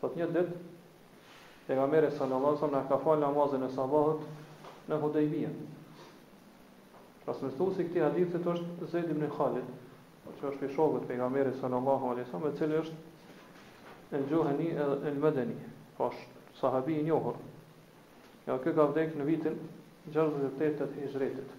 Thot një ditë pejgamberi sallallahu alaihi wasallam na ka fal namazin e sabahut në Hudejbije. Transmetuesi i këtij hadithi është Zeid ibn Khalid, që është i shokët e pejgamberit sallallahu alaihi wasallam, i cili është El Xhuheni El Medeni, pra sahabi i njohur. Ja ky ka vdekë në vitin 68 të Hixhretit.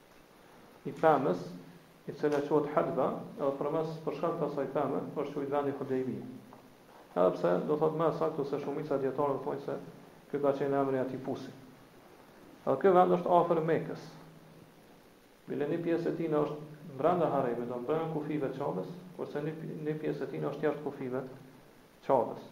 i pemës, e cila quhet Hadba, edhe për për shkak të asaj peme është quajtur vendi Hudejbije. Edhe pse do thotë më e saktë ose shumica e dijetarëve thonë se ky ka qenë emri i atij pusi. Edhe ky vend është afër Mekës. Bile një pjesë e tij është brenda haremit, do brenda kufijve të Qabes, kurse një një pjesë e tij është jashtë kufijve të Qabes.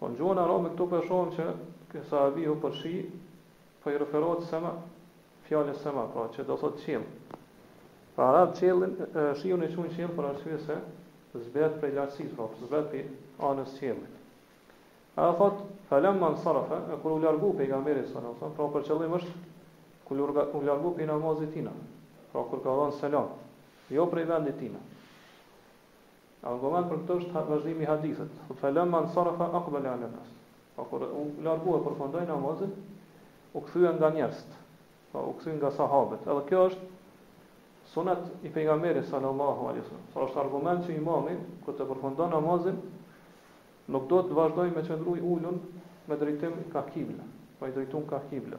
Po në gjuhën arabe këtu po e shohim që ky sahabiu për shi po i referohet sema fjalën sema, pra që do thotë qiell. Pra arabët qiellin, shiun e quajnë qiell për arsye se zbret prej lartësisë, pra zbret prej anës qiellit. A thot felemma nsarafa, e kur u largu pejgamberi sallallahu alajhi wasallam, pra për qëllim është kur u largu prej namazit tina, pra kur ka dhënë selam, jo prej vendit tina. Argument për këtë është vazhdimi i hadithit, thotë, Felemma nsarafa aqbale alen nas. Pra kur u largua, përfundoi namazin, u kthye nga njerëzit, pra u kthye nga sahabët. Edhe kjo është sunet i Pejgamberit sallallahu alaihi wasallam. Pra është argument që imami kur të përfundon namazin nuk duhet të vazhdojë me qëndru i ulun me drejtim ka kibla, pra i drejtuar ka kibla.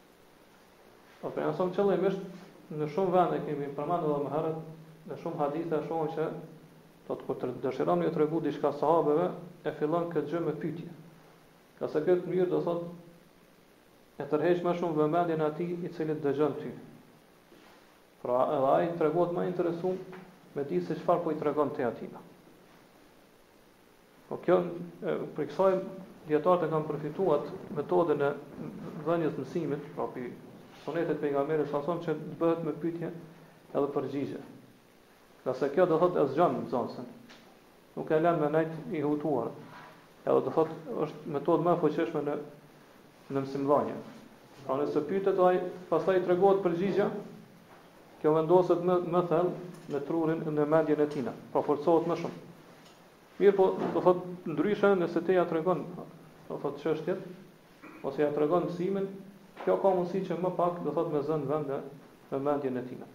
Po pejgamberi qëllimisht në shumë vende kemi përmendur edhe më herët, në shumë hadithe shohim që do thot kur dëshiron me ju tregu diçka sahabeve, e fillon këtë gjë me pyetje. Ngase këtë mënyrë do thot e tërheq më shumë vëmendjen e atij i cili dëgjon ty. Pra edhe ai tregohet më i interesum me di se çfarë po i tregon ti atij. Po kjo prej kësaj dietarët e kanë përfituar metodën e dhënies së mësimit, pra prej sunetit pejgamberit salasem që të bëhet me pyetje edhe përgjigje. Ngase kjo do thot e zgjon nxënësin. Nuk e lën me nejt i hutuar. Edhe do thot është metodë më e fuqishme në në mësimdhënie. Pra nëse pyetet ai, pastaj i tregohet përgjigja, Kjo vendoset më më thellë në trurin e në mendjen e tina, pra forcohet më shumë. Mirpo, do thot ndryshe nëse ti ja tregon, do thot çështjet ose ja tregon mësimin, kjo ka mundësi që më pak do thot me zënë vend në mendjen e tina.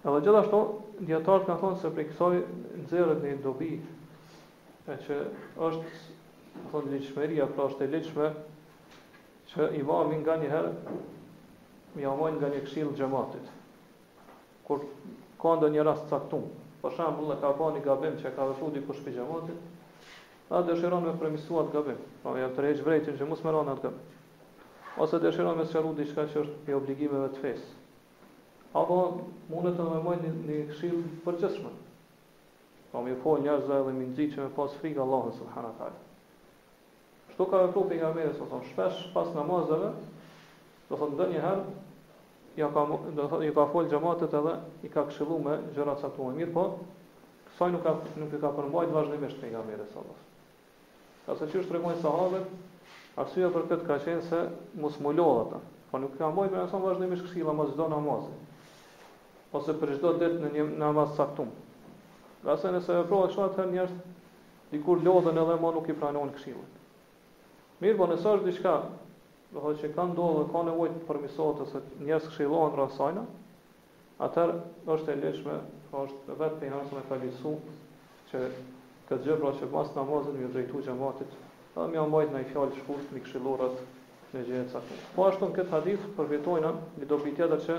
Edhe gjithashtu dietar kanë thonë se prej kësaj nxirret një dobi e që është thonë ligjshmeria, pra është e ligjshme Që imami nganjëherë me ia mbajt nga një këshillë xhamatit. Kur ka ndonjë rast të caktuar, për shembull, e ka ba një gabim që e ka vepruar dikush prej xhamatit, a dëshiron me përmirësua atë gabim, pra ja tërheq vërejtjen që mos me ra në atë gabim. Ose dëshiron me sqaruar diçka që është prej obligimeve të fesë. Apo mundet me mbajt një këshillë të përgjithshme. Pra me u fol njerëzve dhe me i nxit që me pas frikë Allahut subhanahu teala. Kështu ka vepruar pejgamberi sallallahu alejhi ve selem shpesh pas namazeve, do thotë ndonjëherë ja ka do thotë i ka fol xhamatit edhe i ka këshilluar me gjëra të caktuara. Mirë po, kësaj nuk ka nuk i ka përmbajt vazhdimisht pejgamberi sallallahu alejhi ve selem. Ka siç treguan sahabët, arsyeja për këtë ka qenë se mos me u lodhë ata. Po nuk ka mbajt me sa vazhdimisht këshilla mas çdo namazi. Ose për çdo ditë në një namaz të caktum. Se nëse e vepron atë njerëz Dikur lodhen edhe më nuk i pranojnë këshillat. Mirëpo nëse është diçka, do thotë që ka ndodhur dhe ka nevojë të përmirësohet ose njerëz këshillohen rreth saj, atëherë është e lejushme, pra është vetë pejgamberi sa ka vepru këtë gjë pra që pas namazit me ju drejtu xhamatit, edhe me ja mbajt naj fjalë të shkurtë mi këshillu rreth një gjëje të caktuar. Po ashtu në këtë hadith përfitojmë një dobi tjetër që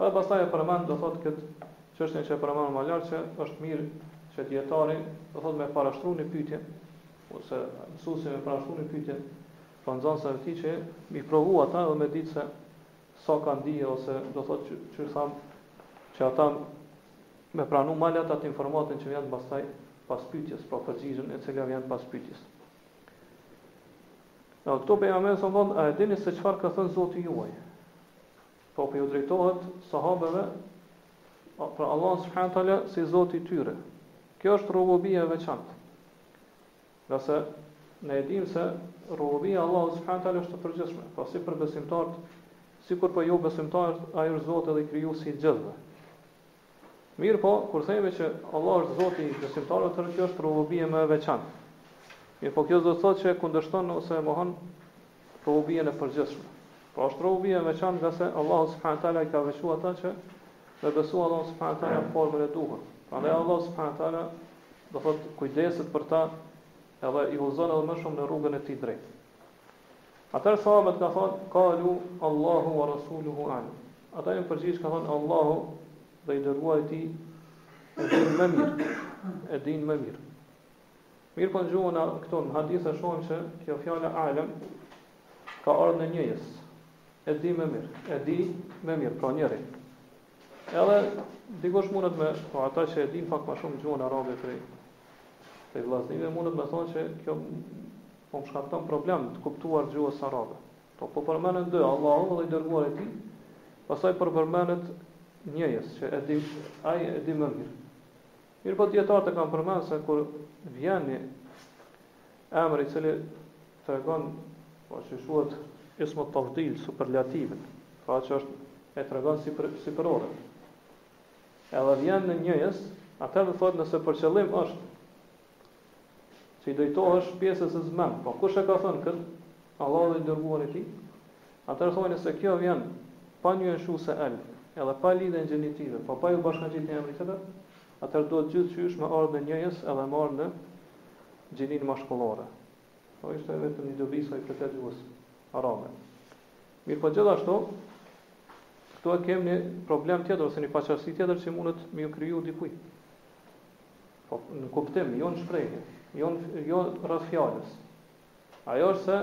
Edhe pastaj e përmend do thotë këtë çështjen që e përmendëm më lart që është mirë që dietari do thotë me parashtruar një pyetje ose mësuesi me parashtruar një pyetje për nxënësit të tij që mi provu ata dhe me ditë se sa kanë dije ose do thotë që, që thamë që ata me pranu ma lehtë atë informatën që vjen pastaj pas pytjes, pra përgjigjen e cila vjen pas pytjes. Në këto pejgamberi thotë, a e dini se çfarë ka thënë Zoti juaj? Po, po iu drejtohet sahabeve për Allahun subhanahu teala si Zoti i tyre. Kjo është rububia e veçantë. Ngase ne e dimë se rububia e Allahut subhanahu teala është e përgjithshme, po si për besimtarët, sikur për jobesimtarët, ai është Zoti dhe krijuesi i gjithëve. Mirëpo, kur themi që Allahu është Zoti i besimtarëve, atëherë kjo është rububie më e veçantë. Mirëpo kjo s'do të thotë që e kundërshton ose e mohon rububien e përgjithshme. Pra është rububie e veçantë ngase Allahu subhanahu wa taala i ka veçuar ata që me besu Allahu subhanahu wa taala në formën e duhur. Prandaj Allahu subhanahu wa taala do thotë kujdeset për ta edhe i udhëzon edhe më shumë në rrugën e tij të drejtë. Atëherë sahabët kanë thanë, kalu Allahu wa Rasuluhu a'lam. Ata janë përgjigj kanë thanë Allahu dhe i dërguari i tij e dinë më mirë. E dinë më mirë. Mirëpo në gjuhën, këtu në hadith e shohim se kjo fjala a'lam ka ardhur në njëjës. E di më mirë, e di më mirë, pra njëri. Edhe dikush mundet me, po ata që e din pak më shumë gjuhën arabe prej prej vëllaznive mundet me thonë se kjo po më shkakton problem të kuptuar gjuhës arabe. Po po përmenden dy Allahu dhe i dërguari i tij, pastaj po përmendet njëjës që e di ai e di më mirë. Mirëpo dietarët e kanë përmendur se kur vjen Emër i cili tregon po që quhet ismu tafdil superlativ, pra që është e tregon sipër sipëroren. Edhe vjen në njëjës, atëherë thotë nëse për qëllim është që i dojtohesh pjesëza men, po kush e ka thënë këtë, Allahu dhe i dërguari i tij, atëherë thotë nëse kjo vjen pa nyjën shquese el, edhe pa lidhjen gjenitive, po pa ju bashkëngjit një emri tjetër, Atëherë duhet gjithqysh me ardhë në njëjës edhe me ardhë në gjininë mashkullore. Kjo ishte vetëm një dobi sa i përket gjuhës arabe. Mirpo gjithashtu këtu e kemi një problem tjetër ose një paqartësi tjetër që mundet me ju kriju dikuj. Po në kuptim, jo në shprehje, jo në jo rreth fjalës. Ajo është se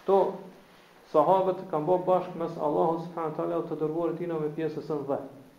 këto sahabët kanë bërë bashkë mes Allahut subhanahu teala të dërguarit tina me pjesëzën dhe.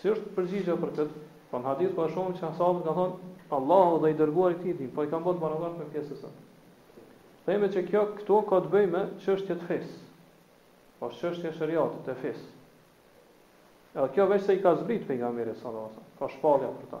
Si është përgjigja për këtë? Po në hadith po e shohim që ashabët kanë thënë Allahu dhe i dërguari i tij din, po i kanë bërë të barabartë me pjesëzën. Themi që kjo këtu ka të bëjë me çështje të fesë. Po çështje e sheriatit të fesë. Edhe kjo veçse i ka zbrit pejgamberit sallallahu alajhi wasallam, ka shpallja për ta.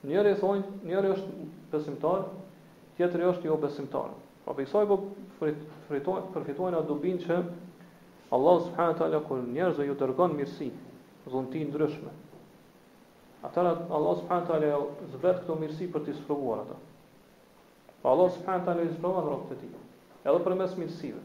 Njëri thonjë, njëri është besimtar, tjetri është jo besimtar. Pra prej kësaj përfitojmë, përfitojmë atë dobinë që Allahu subhanahu taala kur njerëzve ju dërgon mirësi, dhunti të ndryshme. Atëherë Allahu subhanahu taala ju zbret këto mirësi për t'i sprovuar ata. Pra Allahu subhanahu taala i sprovon robët e tij, edhe përmes mirësive.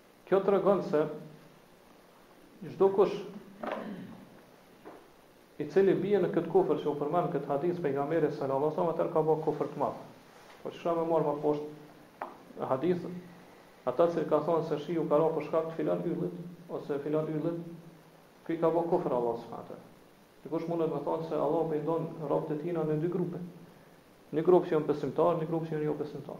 Kjo tregon se çdo kush i cili bie në këtë kufër që u përmend në këtë hadith pejgamberit sallallahu alajhi wasallam atëherë ka bërë kufër të madh. Po çka më marr më poshtë në hadith ata që kanë thonë se shiu ka rënë për shkak të filan yllit ose filan yllit ky ka bërë kufër në Allahun subhanahu taala. Dikush mund të thonë se Allahu po i ndon robët e tina në dy grupe. Një grup që janë besimtar, një grup që janë jo besimtar.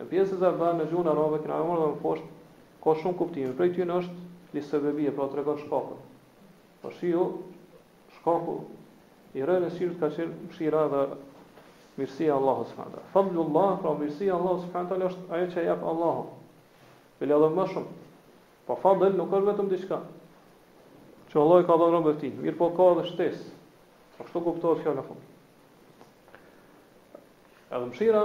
E pjesëza ba në gjuhën arabe kena me marrë edhe më poshtë ka shumë kuptime, prej tyne është li sebebie, pra tregon shkakun. Po shiu, shkaku i rënies së shiut ka qenë mëshira dhe mirësia e Allahut subhanahu wa taala. Fadlullah, pra mirësia e Allahut subhanahu wa taala është ajo që jep Allahu. Bile edhe më shumë. Po fadl nuk është vetëm diçka. Që Allahu i ka dhënë robit të tij, mirëpo ka edhe shtesë. Ashtu kuptohet fjala fadl. Edhe mëshira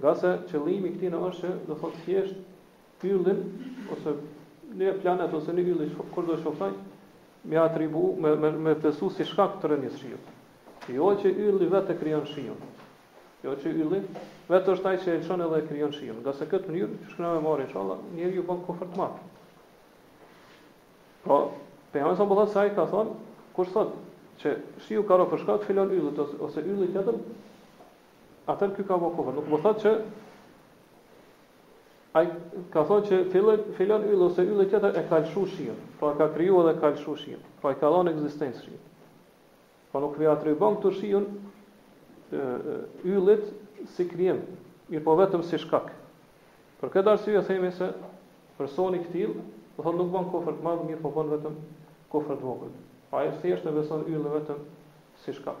Ngase qëllimi i këtij në është që do thotë thjesht yllin ose një planet ose një yllin kur do shiftaj me atribu me me, me besu si shkak të rënies shiut. Jo që ylli vetë e krijon shiun. Jo që ylli vetë është ai që e lëshon edhe e krijon shiun. Ngase këtë mënyrë siç kena me marr inshallah, njeriu bën kufër të madh. Po, Pejgamberi salallahu alejhi ve selem ka thon, kur thot që shiu ka rënë për shkak filan yllit ose ylli tjetër, Atëherë ky ka bërë kufër. Nuk po thotë që ai ka thonë që filan filan yll ose yll tjetër e ka lëshu shiun. Pra ka krijuar dhe ka lëshu shiun. Pra i ka dhënë ekzistencë shiut. Pra nuk ja atribon këtu shiun yllit si krijim, mirëpo vetëm si shkak. Për këtë arsye themi se personi i këtill, do thonë nuk bën kufër të madh, mirëpo bën vetëm kufër të vogël. Ai thjesht e beson yllin vetëm si shkak.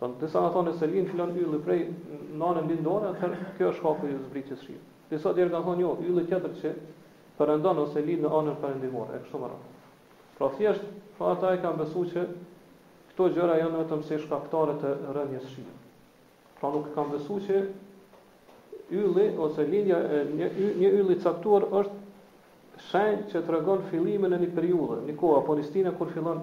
Thonë, disa kanë thonë se lind filan ylli prej në anën lindore, atëherë kjo është shkaku i zbritjes shiut. Disa tjerë kanë thonë jo, ylli tjetër që perëndon ose lind në anën perëndimore, e kështu me radhë. Pra thjesht, pra ata e kanë besuar që këto gjëra janë vetëm si shkaktare të rënies së shiut. Pra nuk e kanë besuar që ylli ose lindja e një, një ylli i caktuar është shenjë që tregon fillimin e një periudhe, një kohë apo një stine kur fillon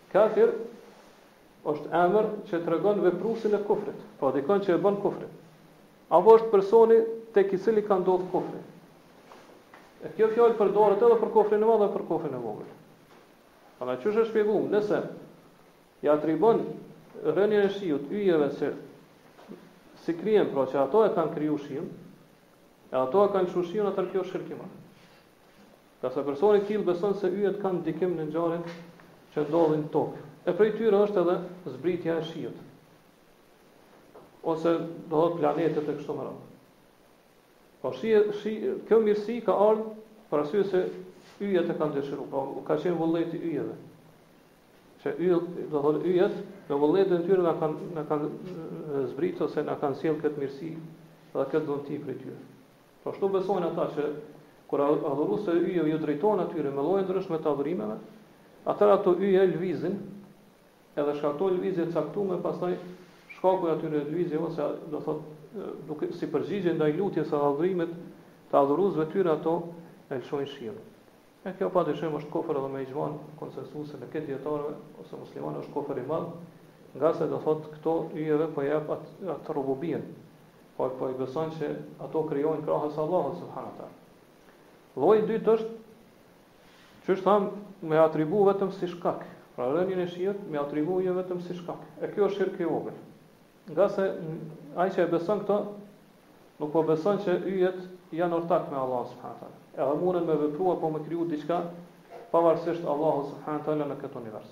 Kafir është emër që tregon vepruesin e kufrit, pra dikon që e bën kufrin. Apo është personi tek i cili ka ndodhur kufri. E kjo fjalë përdoret edhe për kufrin e madh dhe për kufrin e vogël. Pra siç është shpjeguar, nëse ja atribon rënien e shiut yjeve si krijim, pra që ato e kanë kriju shiun, e ato e kanë çu shiun atëherë kjo shirk i madh. Ngase personi i tillë beson se yjet kanë ndikim në ngjarjet që ndodhin në tokë. E prej tyre është edhe zbritja e shiut. Ose do të thotë planetet e kështu me radhë. Po shiu, shiu kjo mirësi ka ardhur për arsye se yjet e kanë dëshiruar, pra ka qenë vullneti i yjeve. Që yjet, do të thotë yjet, në vullnetin e tyre na kanë na kanë zbritur ose na kanë sjellë këtë mirësi dhe këtë dhunti prej tyre. Po ashtu besojnë ata që, kur adhuruesit e yjeve ju drejtohen atyre me lloje ndryshme të adhurimeve, atëherë ato yje lëvizin, edhe shkaktojnë lëvizje të caktuar e pastaj shkaku i atyre lëvizjeve ose do thotë duke si përgjigje ndaj lutjes së adhurimit të adhuruesve tyre ato e lëshojnë shiun. E kjo pa dyshim është kufër edhe me ixhmanë konsensusin e këtyre dijetarëve ose muslimanëve është kufër i madh, ngase do thotë këtu yjeve po jep atë, atë rububien, por po i besojnë se ato krijojnë krahas Allahut subhanahu wa taala. Lloji i dytë është qysh tham me atribu vetëm si shkak, pra rënien e shiut me atribu yjeve vetëm si shkak. E kjo është shirku i vogël. Ngase ai që e beson këto nuk po beson se yjet janë ortak me Allahun subhanahu wa taala. Edhe mundën me veprua apo me kriju diçka pavarësisht Allahut subhanahu wa taala në këtë univers.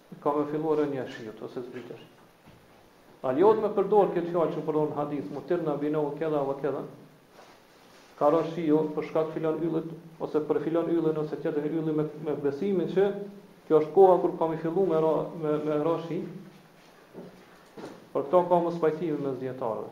Ka me fillu rënia e shiut ose zbritja e shiut. A lejohet me përdor këtë fjalë që përdor në hadith, mutirna binaw kedha wa kedha? Ka rënë shiu për shkak të filan yllit ose për filan yllin ose tjetër ylli me, me besimin që kjo është koha kur ka me fillu me ra, me, me ra shi. Për këto ka mospajtime mes dijetarëve.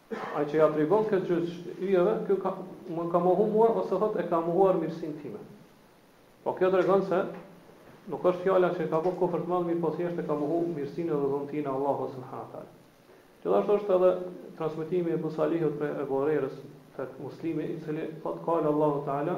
Ai që ja atribon këtë gjë yjeve, ky ka më ka mohu mua ose thotë e ka mohuar mirësinë time. Po kjo tregon se nuk është fjala që ka bo kufër të madh, mirëpo thjesht e ka mohu mirësinë dhe dhuntinë e Allahut subhanahu wa taala. Gjithashtu është edhe transmetimi i Ebu Salihut prej Ebu Hurejrës tek Muslimi i cili thotë qala Allahu taala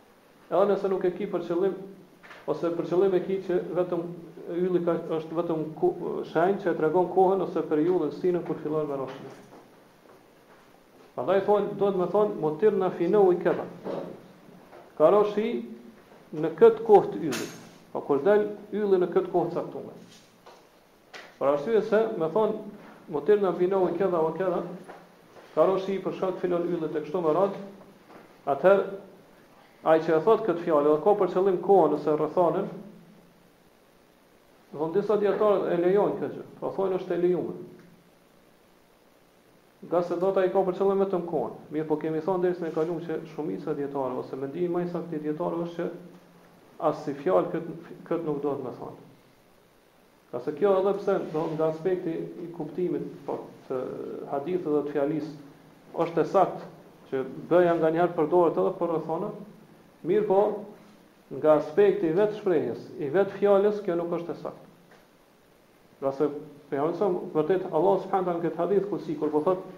Edhe nëse nuk e ki për qëllim ose për qëllim e ki që vetëm ylli ka është vetëm ku, shenjë që e tregon kohën ose periudhën stinën kur fillon me ra shi. Prandaj thonë, duhet me thonë mutirna fi nawi kedha. Ka ra shi në këtë kohë të yllit. Po kur del ylli në këtë kohë të caktuar. Për arsye se, me thonë, mutirna binaw kedha wa kedha, ka ra shi për shkak filan yllit e kështu me radhë, atëher, ai që e thotë këtë fjalë dhe ka për qëllim kohën ose rrethanën, Në disa dijetarë e lejojnë këtë gjë, pra thonë është e lejuar. Ngase do thotë ai ka për qëllim vetëm kohën. Mirëpo kemi thënë dersin e kalum që shumica e dijetarëve ose mendimi më i saktë i dijetarëve është që as si fjalë kët kët nuk duhet me thonë. Ngase kjo edhe pse do nga aspekti i kuptimit po, të hadithit dhe të fjalisë, është e saktë që bëja nganjëherë përdoret edhe për rrethana, mirëpo nga aspekti i vetë shprehjes, i vetë fjalës, kjo nuk është e saktë. Ngase, për jam nësëm, vërtet, Allahu subhanahu wa taala në këtë hadith kudsi, kur po thotë,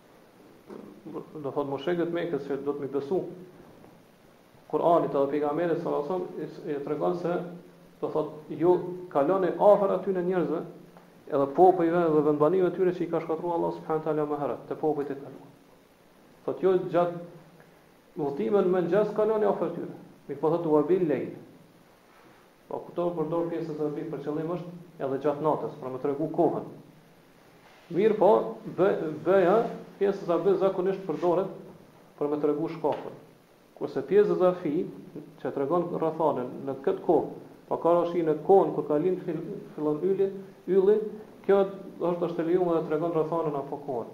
do të thotë mushrikët të Mekës se duhet me i besu Kur'anit edhe pejgamberit sallallahu alajhi wasallam i tregon se do të thotë ju kaloni afër atyne njerëzve edhe popujve dhe vendbanimeve të tyre që i ka shkatërruar Allah subhanahu taala më herët te popujt e kaluar. Po ti gjat udhëtimit në mëngjes kaloni afër tyre. Mirëpo thotë wa bil layl. Po këtu përdor pjesëzën bi për qëllim është edhe gjatë natës, për të treguar kohën. Mirëpo, be-ja, pjesëza be zakonisht përdoret për me tregu shkakun. Kurse pjesëza fi, që tregon rrethanen në këtë kohë, pra ka ra shi në kohën kur ka lindë filan ylli, kjo është është e lejume dhe tregon rrethanen apo kohën.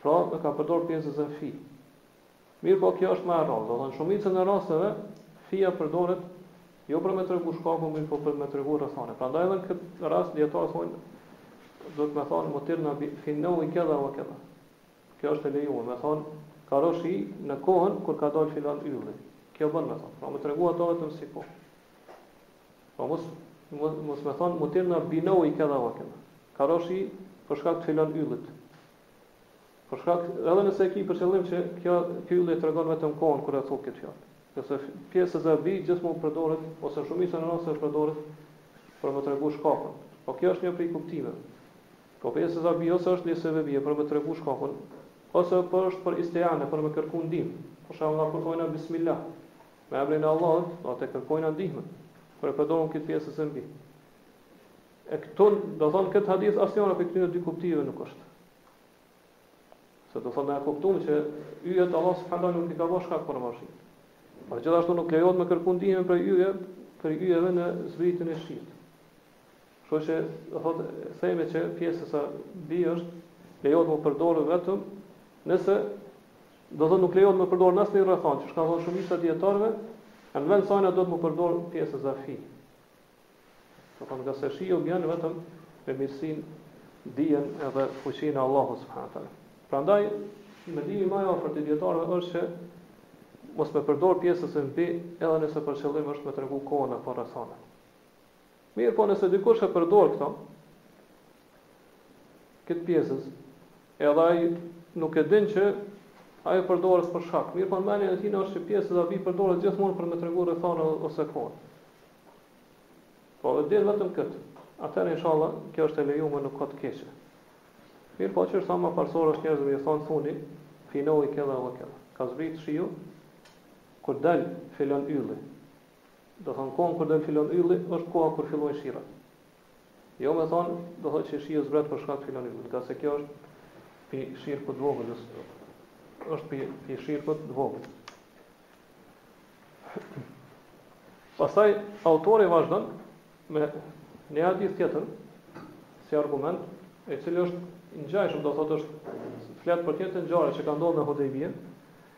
Pra, ka përdor pjesëzën fi. Mirëpo kjo është më e rrallë, do të thotë shumicën e rasteve fija përdoret jo për me tregu shkakun, mirëpo për me tregu rrethanë. Prandaj edhe në këtë rast dijetarët thonë duhet me thonë mutirna fi nawi kada wa kada. Kjo është e lejuar, me thonë ka ra shi në kohën kur ka dalë filan ylli. Kjo bën me thonë, pra me tregu ato vetëm si po. Po mos mos me thon mutirna bi naui këdha wa këdha. Ka ra shi për shkak të filan yllit. Për shkak edhe nëse e ki për qëllim që kjo ky yll e tregon vetëm kohën kur e thotë këtë fjalë. Se pjesëza bi gjithmonë përdoret ose shumicën e rasteve përdoret për me tregu shkakun. Po kjo është një prej kuptimeve. Po pjesëza bi ose është një sebebije për me tregu shkakun, ose po është për istiane për me kërku ndihmë. Për shembull na kur thojmë bismillah, Me emrin e Allahut, pra kërkojmë na ndihmën. Pra e përdorum këtë pjesëzën bi. E këtu do thon këtë hadith asnjëra prej këtyre dy kuptimeve nuk është. Se do thonë e kuptuam që yjet Allah subhanahu nuk i ka bërë shkak për me ra shi. Por gjithashtu nuk lejohet me kërku ndihmën prej yjeve, prej yjeve në zbritjen e shiut. Kështu që, do thotë, themi që pjesëza bi është lejohet të përdorë vetëm nëse do të thotë nuk lejohet të përdorë asnjë rrethanë, qysh ka thonë shumica e dijetarëve, në vend saj na duhet me përdorë pjesëzën fi. Do të thotë se shiu vjen vetëm me mirësinë, dijen edhe fuqinë e Allahut subhanahu teala. Prandaj mendimi më i afërt i dijetarëve është se mos me përdor pjesëzën bi edhe nëse për qëllim është me tregu kohën apo rrethanën. Mirëpo nëse dikush e përdor këtë këtë pjesëz, edhe ai nuk e din që ajo përdoret për shkak. Mirëpo në mendjen e tij është që pjesëza bi përdoret gjithmonë për me tregu rrethana ose kohë. Pra e din vetëm këtë. Atëherë inshallah kjo është e lejuar në hak të tij. Mirëpo qysh thamë parësore është njerëzve me i thonë thuni, fi naui këdha we këdha. Ka zbrit shiu, kur del filan ylli, Do thonë kohën kur del filan ylli është koha kur fillojnë shirat. Jo me thonë, do thotë që shiu zbret për shkak të filan yllit, ngase kjo është pi shirkut vogël, është pi, pi shirkut vogël. Pastaj autori vazhdon me një hadith tjetër si argument, i cili është ngjashëm, do thotë është flet për këtë ngjarje që ka ndodhur në Hudejbie,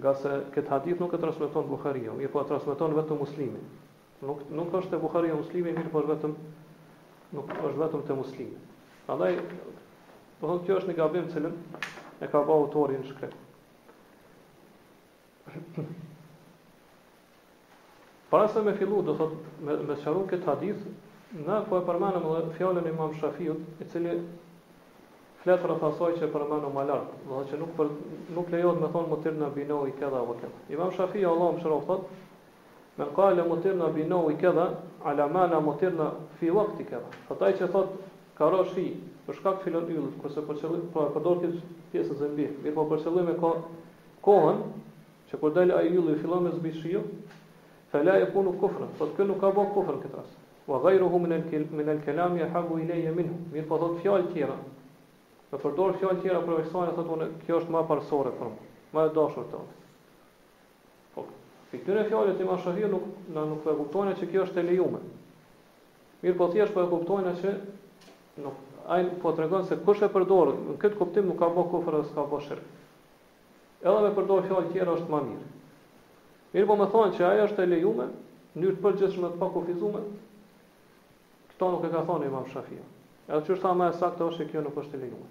Ngase këtë hadith nuk e transmeton Buhariu, mirëpo e transmeton vetëm Muslimi. Nuk është te Buhariu e Muslimi, mirëpo është vetëm te Muslimi. Prandaj, do thotë kjo është një gabim të cilën e ka bërë autori në shkrim. Para se me fillu, do thotë, me, me sqaru këtë hadith, ne po e përmenim edhe fjalën e imam Shafiut, i cili flet rreth asaj që e përmendëm më lart, do thotë që nuk, për, nuk lejohet me thonë mutirna bi neu'i kedha ve kedha. Imam Shafiu, Allahu e mëshiroftë, thotë, men kale mutirna bi neu'i kedha, ala mana mutirna fi vakti kedha. Thotë ai që thotë, ka ra shi, për shkak filon yllit, kurse për qëllim, pra e përdor këtë pjesëzën bi, mirëpo për qëllim e ka kohën, Që kur del ai ylli fillon me zbrit shiu, fe la yekunu kufran, thotë ky nuk ka bo kufër në këtë rast. Wa ghayruhu min al-kil min al-kalami ahabbu ilayya minhu. Mirëpo thotë fjalë tjera. Me përdor fjalë tjera përveç kësaj thotë kjo është më parësore për mua, më e dashur te unë. Po, prej këtyre fjalëve të Imam Shafiut nuk na nuk e kuptojmë që kjo është e lejume. Mirëpo thjesht po e kuptojmë që nuk ai po tregon se kush e përdor në këtë kuptim nuk ka bë kufër as ka bë shirk. Edhe me përdor fjalë tjera është ma mirë. Mirëpo me thonë që ajo është e lejume, n'mënyrë të përgjithshme të pakufizume, këto nuk e ka thonë imam Shafiu. Edhe siç u tha ma e sakta është që kjo nuk është e lejume.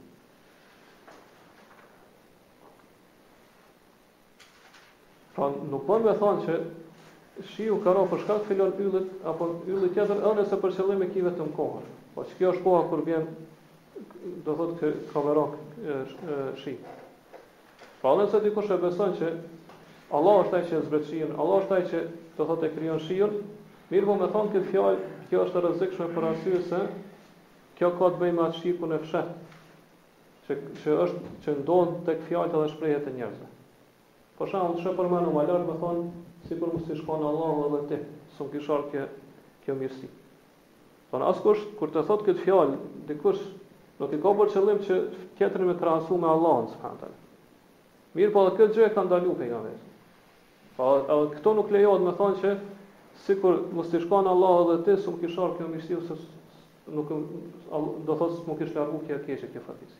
Pra nuk bën me thonë që shiu ka ra për shkak të filon yllit apo ylli tjetër edhe nëse për qëllim e ki vetëm kohën. Po që kjo është koha kur vjen do thotë kur ka me ra shi. Pra edhe nëse dikush e beson që Allah është ai që e zbret shiun, Allah është ai që do thotë e krijon shiun, mirëpo me thonë këtë fjalë, kjo është e rrezikshme për arsye se kjo ka të bëjë me atë shirkun e fshehtë që që është që ndodh tek fjalët dhe shprehjet e njerëzve. Për shembull, siç e përmendëm më lart, me thonë, sikur mos t'ish kon Allahu edhe ti, s'u kish ardhur kjo, kjo mirësi. Do me thonë, askush, kur të thotë këtë fjalë, dikush, nuk e ka për qëllim që tjetërin me krahasu me Allahun, subhanehu ve teala. Mirëpo edhe këtë gjë e ka ndalu Pejgamberi. Po edhe këto nuk lejohet me thonë që sikur mos t'ish kon Allah edhe ti s'u kish ardh kjo mirësi ose nuk do thotë s'u kish largu kjo e keqe kjo fatkeqësi.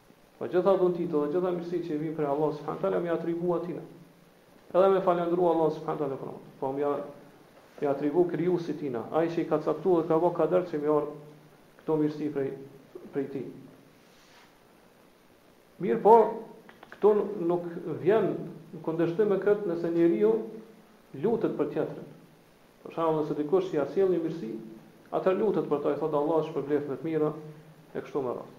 Të gjitha dhuntitë dhe të gjitha mirësitë që i vijnë prej Allahut subhanahu wa taala me ia atribu atina. Edhe me falenderu Allahun subhanahu wa taala për atë. Po me ia atribu krijuesit tina, ai që i ka caktuar dhe ka bërë kader që me ardh këto mirësi prej prej tij. Mirëpo, këtu nuk vjen në kundërshtim me këtë nëse njeriu lutet për tjetrin. Për shembull, nëse dikush ta sjell një mirësi, atëherë lutet për të, i thotë Allahu të shpërbleftë me të mira e kështu me radhë.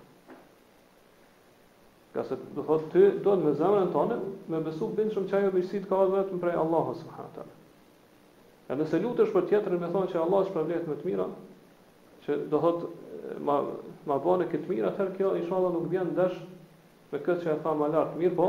Pasi do thotë ti duhet me zemrën tonde me besu bindshëm që ajo mirësi të ka ardhur vetëm prej Allahut subhanahu teala. E nëse lutesh për tjetrin me thonë që Allahu të shpërbleftë me të mira, që do thotë ma ma bëne këtë mirë, atëherë kjo inshallah nuk bjen ndesh me këtë që e tham më lart. Mirëpo,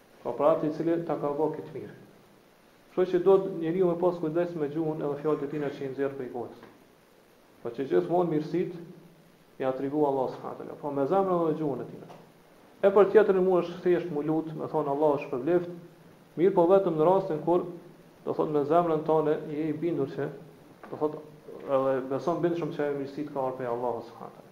Ka për atë i cili ta ka ba këtë mirë. Kështu që duhet njeriu me pas kujdes me gjuhën edhe fjalët e tina që i nxjerr prej gojës. Po që gjithmonë mirësit me ia atribu Allah subhanahu taala, po me zemrën dhe me gjuhën e tina. E për tjetrin mun thjesht mu lut, me thon Allahu të shpërbleftë, mirëpo vetëm në rastin kur do thot me zemrën tonde je i bindur se do thot edhe beson bindshëm se mirësia të ka ardhur prej Allahut subhanahu taala.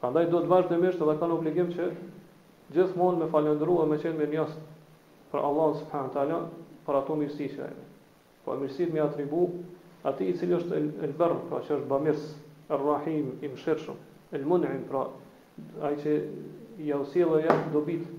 Prandaj duhet vazhdimisht edhe ka obligim që gjithmonë me falënderu e me qenë mirënjohës për Allahun subhanahu wa taala për ato mirësi që ai. Po mirësitë me ia atribu atij i cili është el barr, pra që është bamirës, er rahim, i mëshirshëm, el mun'im, pra ai që jau sjell dobitë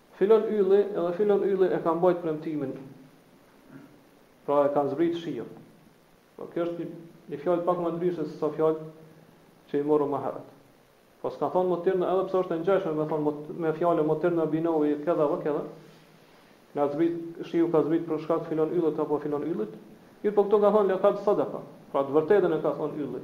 filan ylli edhe filan ylli e ka mbajt premtimin pra e ka zbrit shiun pra kjo është një fjalë pak më ndryshe se sa fjala që i morëm më herët po s'ka thonë mutirna edhe pse është e ngjashme me thonë me fjalën mutirna bi neui kedha ve kedha na ka zbrit shiu ka zbrit për shkak filan yllit apo filan yllit mirëpo këtu ka thonë lekad sadaka pra të vërtetën e ka thonë ylli